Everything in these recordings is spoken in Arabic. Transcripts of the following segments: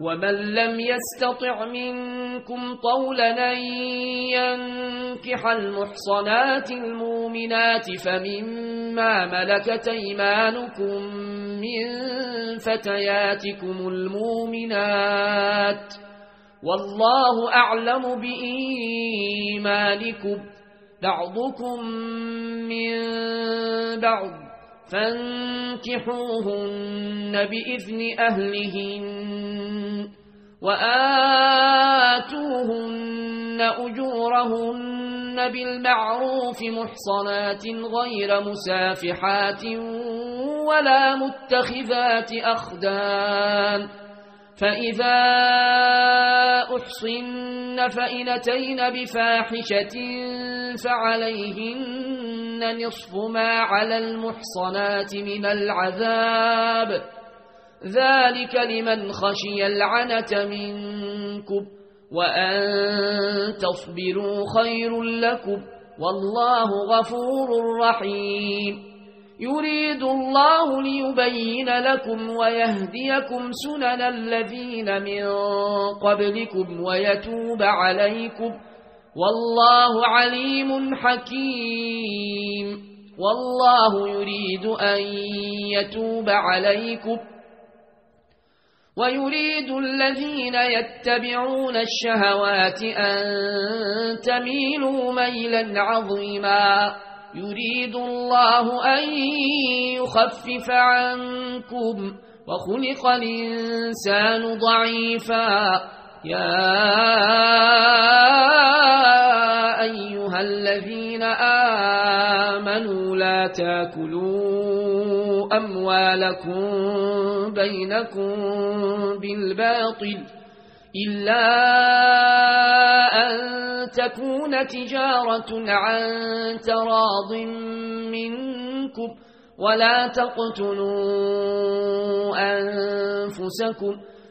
ومن لم يستطع منكم طولا ينكح المحصنات المؤمنات فمما ملكت ايمانكم من فتياتكم المؤمنات والله أعلم بإيمانكم بعضكم من بعض فانكحوهن بإذن أهلهن وآتوهن أجورهن بالمعروف محصنات غير مسافحات ولا متخذات أخدان فإذا أحصن فإنتين بفاحشة فعليهن نصف ما على المحصنات من العذاب. ذلك لمن خشي العنة منكم وأن تصبروا خير لكم والله غفور رحيم. يريد الله ليبين لكم ويهديكم سنن الذين من قبلكم ويتوب عليكم والله عليم حكيم. والله يريد أن يتوب عليكم. ويريد الذين يتبعون الشهوات أن تميلوا ميلا عظيما. يريد الله أن يخفف عنكم. وخلق الإنسان ضعيفا. يا أيها الذين آمنوا لا تأكلوا أموالكم بينكم بالباطل إلا أن تكون تجارة عن تراض منكم ولا تقتلوا أنفسكم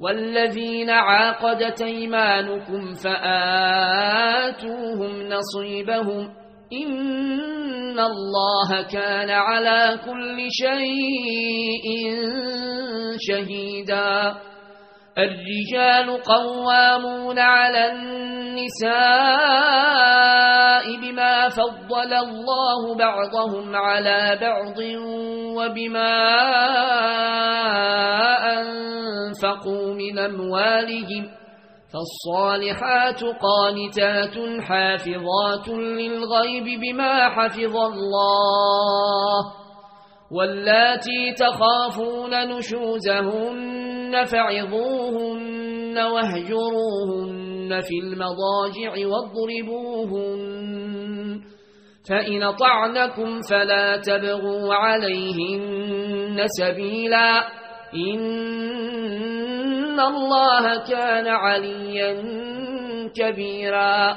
والذين عاقدت أيمانكم فآتوهم نصيبهم إن الله كان على كل شيء شهيدا الرجال قوامون على النساء بما فضل الله بعضهم على بعض وبما أنفقوا من أموالهم فالصالحات قانتات حافظات للغيب بما حفظ الله واللاتي تخافون نشوزهن فعظوهن واهجروهن في المضاجع واضربوهن فإن طعنكم فلا تبغوا عليهن سبيلا إن الله كان عليا كبيرا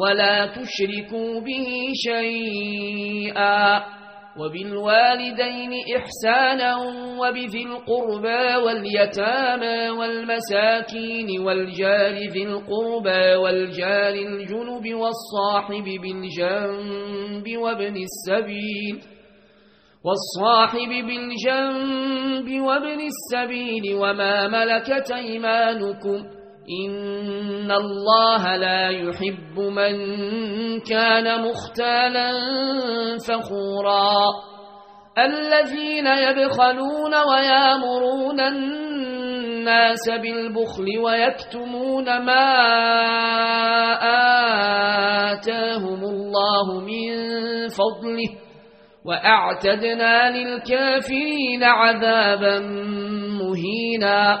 ولا تشركوا به شيئا وبالوالدين إحسانا وبذي القربى واليتامى والمساكين والجار ذي القربى والجار الجنب والصاحب بالجنب وابن السبيل والصاحب بالجنب وابن السبيل وما ملكت أيمانكم إن الله لا يحب من كان مختالا فخورا الذين يبخلون ويامرون الناس بالبخل ويكتمون ما آتاهم الله من فضله وأعتدنا للكافرين عذابا مهينا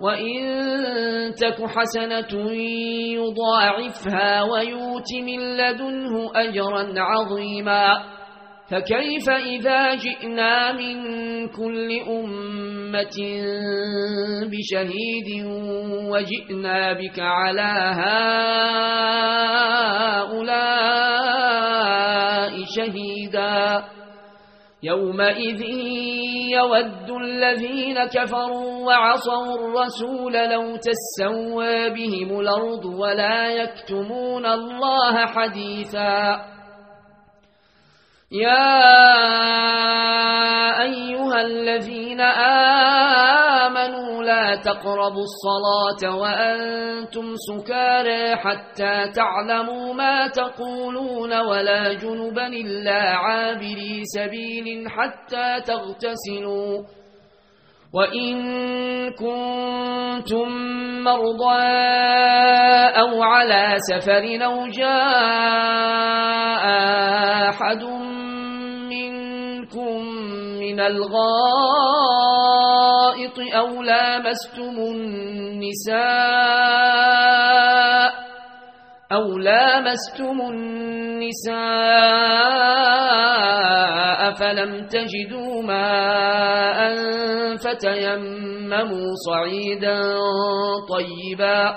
وإن تك حسنة يضاعفها ويوت من لدنه أجرا عظيما فكيف إذا جئنا من كل أمة بشهيد وجئنا بك على هؤلاء شهيدا يومئذ يود الذين كفروا وعصوا الرسول لو تسوى بهم الأرض ولا يكتمون الله حديثا يا أيها الذين آمنوا لا تقربوا الصلاة وأنتم سكارى حتى تعلموا ما تقولون ولا جنبا إلا عابري سبيل حتى تغتسلوا. وإن كنتم مرضى أو على سفر أو جاء أحد من الغائط أو لامستم النساء أو لامستم النساء فلم تجدوا ماء فتيمموا صعيدا طيبا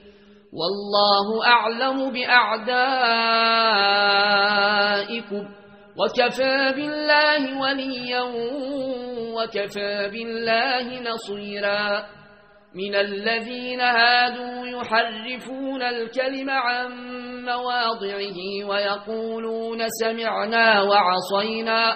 والله أعلم بأعدائكم. وكفى بالله وليا وكفى بالله نصيرا. من الذين هادوا يحرفون الكلم عن مواضعه ويقولون سمعنا وعصينا.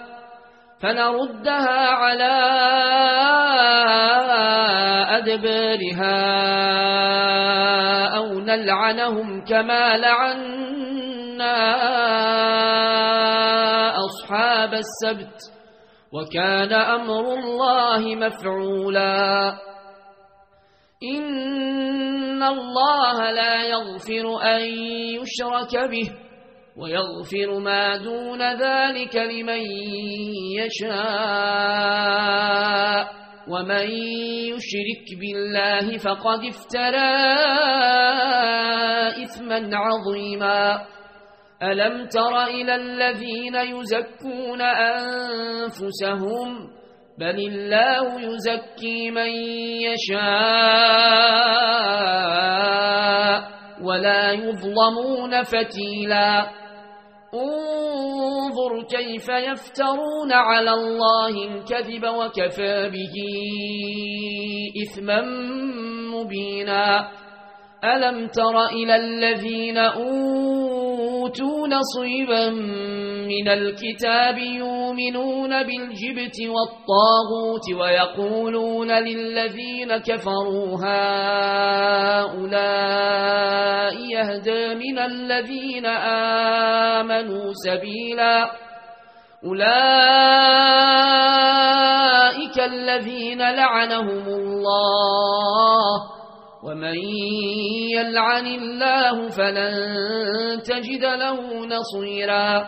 فنردها على أدبارها أو نلعنهم كما لعنا أصحاب السبت وكان أمر الله مفعولا. إن الله لا يغفر أن يشرك به. ويغفر ما دون ذلك لمن يشاء. ومن يشرك بالله فقد افترى إثما عظيما. ألم تر إلى الذين يزكون أنفسهم؟ بل الله يزكي من يشاء. ولا يظلمون فتيلاً. انظر كيف يفترون على الله الكذب وكفى به إثما مبينا. ألم تر إلى الذين أوتوا نصيبا من الكتاب يؤمنون بالجبت والطاغوت ويقولون للذين كفروا هؤلاء يهدى من الذين آمنوا سبيلا أولئك الذين لعنهم الله ومن يلعن الله فلن تجد له نصيرا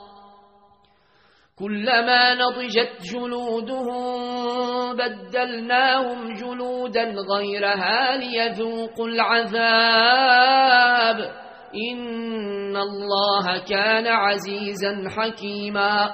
كلما نضجت جلودهم بدلناهم جلودا غيرها ليذوقوا العذاب. إن الله كان عزيزا حكيما.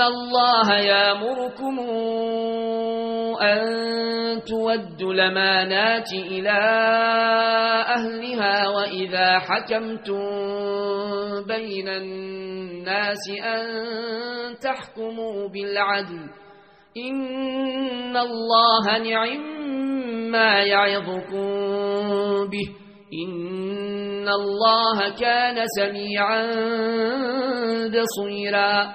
الله يامركم أن تودوا لمانات إلى أهلها وإذا حكمتم بين الناس أن تحكموا بالعدل إن الله نعم ما يعظكم به إن الله كان سميعا بصيرا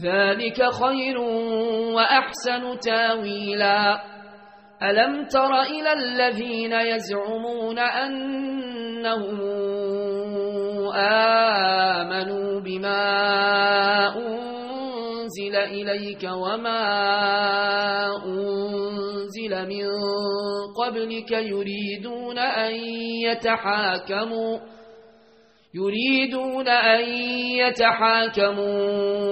ذلك خير وأحسن تاويلا. ألم تر إلى الذين يزعمون أنهم آمنوا بما أنزل إليك وما أنزل من قبلك يريدون أن يتحاكموا يريدون أن يتحاكموا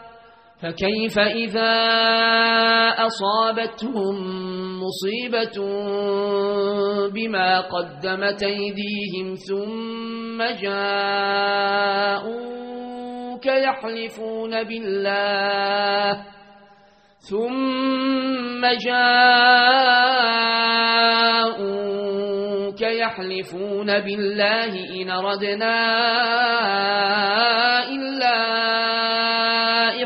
فكيف إذا أصابتهم مصيبة بما قدمت أيديهم ثم جاءوك يحلفون بالله ثم جاءوك يحلفون بالله إن ردنا إلا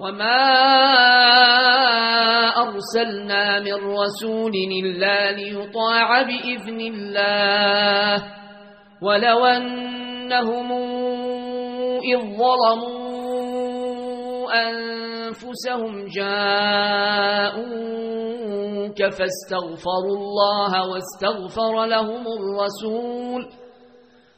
وما أرسلنا من رسول إلا ليطاع بإذن الله ولو أنهم إذ ظلموا أنفسهم جاءوك فاستغفروا الله واستغفر لهم الرسول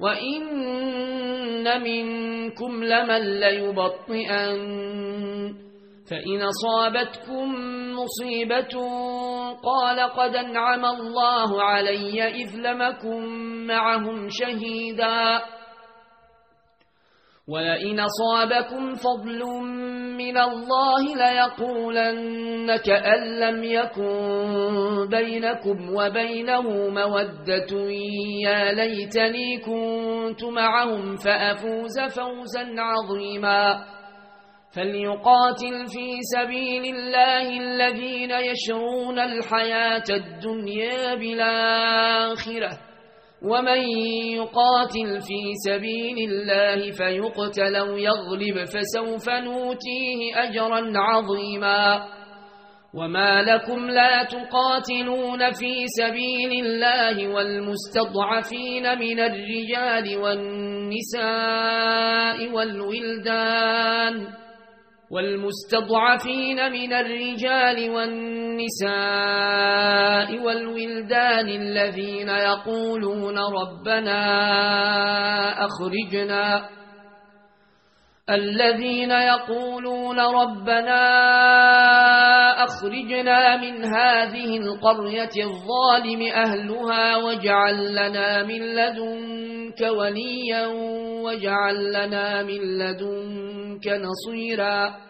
وإن منكم لمن ليبطئن فإن أصابتكم مصيبة قال قد انعم الله علي إذ لمكم معهم شهيدا ولئن صابكم فضل من الله ليقولن كأن لم يكن بينكم وبينه مودة. يا ليتني كنت معهم فأفوز فوزا عظيما. فليقاتل في سبيل الله الذين يشرون الحياة الدنيا بالآخرة. ومن يقاتل في سبيل الله فيقتل أو يغلب فسوف نوتيه أجرا عظيما. وما لكم لا تقاتلون في سبيل الله والمستضعفين من الرجال والنساء والولدان والمستضعفين من الرجال والنساء والولدان الذين يقولون ربنا أخرجنا الذين يقولون ربنا أخرجنا من هذه القرية الظالم أهلها واجعل لنا من لدنك وليا واجعل لنا من لدنك نصيرا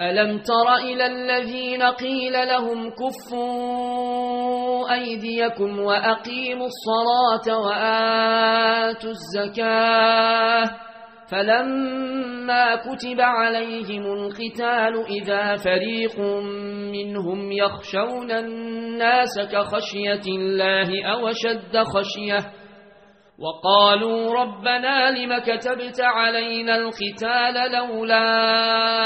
ألم تر إلى الذين قيل لهم كفوا أيديكم وأقيموا الصلاة وآتوا الزكاة فلما كتب عليهم القتال إذا فريق منهم يخشون الناس كخشية الله أو شد خشية وقالوا ربنا لم كتبت علينا القتال لولا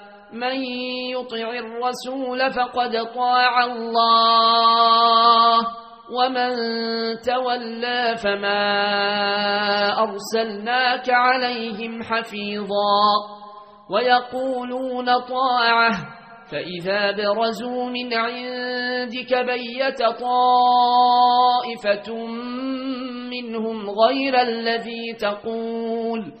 من يطع الرسول فقد طاع الله. ومن تولى فما أرسلناك عليهم حفيظا. ويقولون طاعة فإذا برزوا من عندك بيت طائفة منهم غير الذي تقول.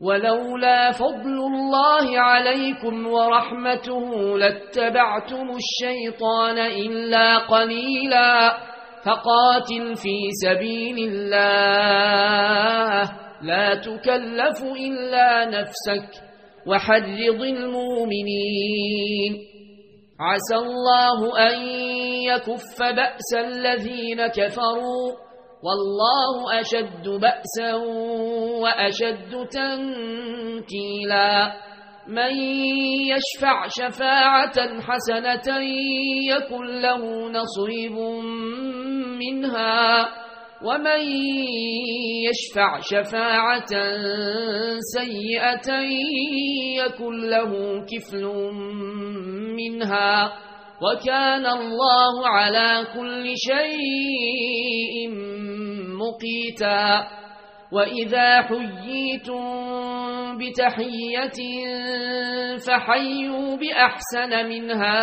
ولولا فضل الله عليكم ورحمته لاتبعتم الشيطان إلا قليلا فقاتل في سبيل الله لا تكلف إلا نفسك وحرض المؤمنين عسى الله أن يكف بأس الذين كفروا والله أشد بأسا وأشد تنكيلا. من يشفع شفاعة حسنة يكن له نصيب منها. ومن يشفع شفاعة سيئة يكن له كفل منها. وكان الله على كل شيء مقيتا. وإذا حييتم بتحية فحيوا بأحسن منها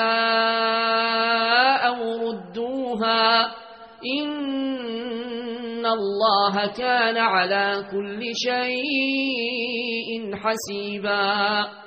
أو ردوها. إن الله كان على كل شيء حسيبا.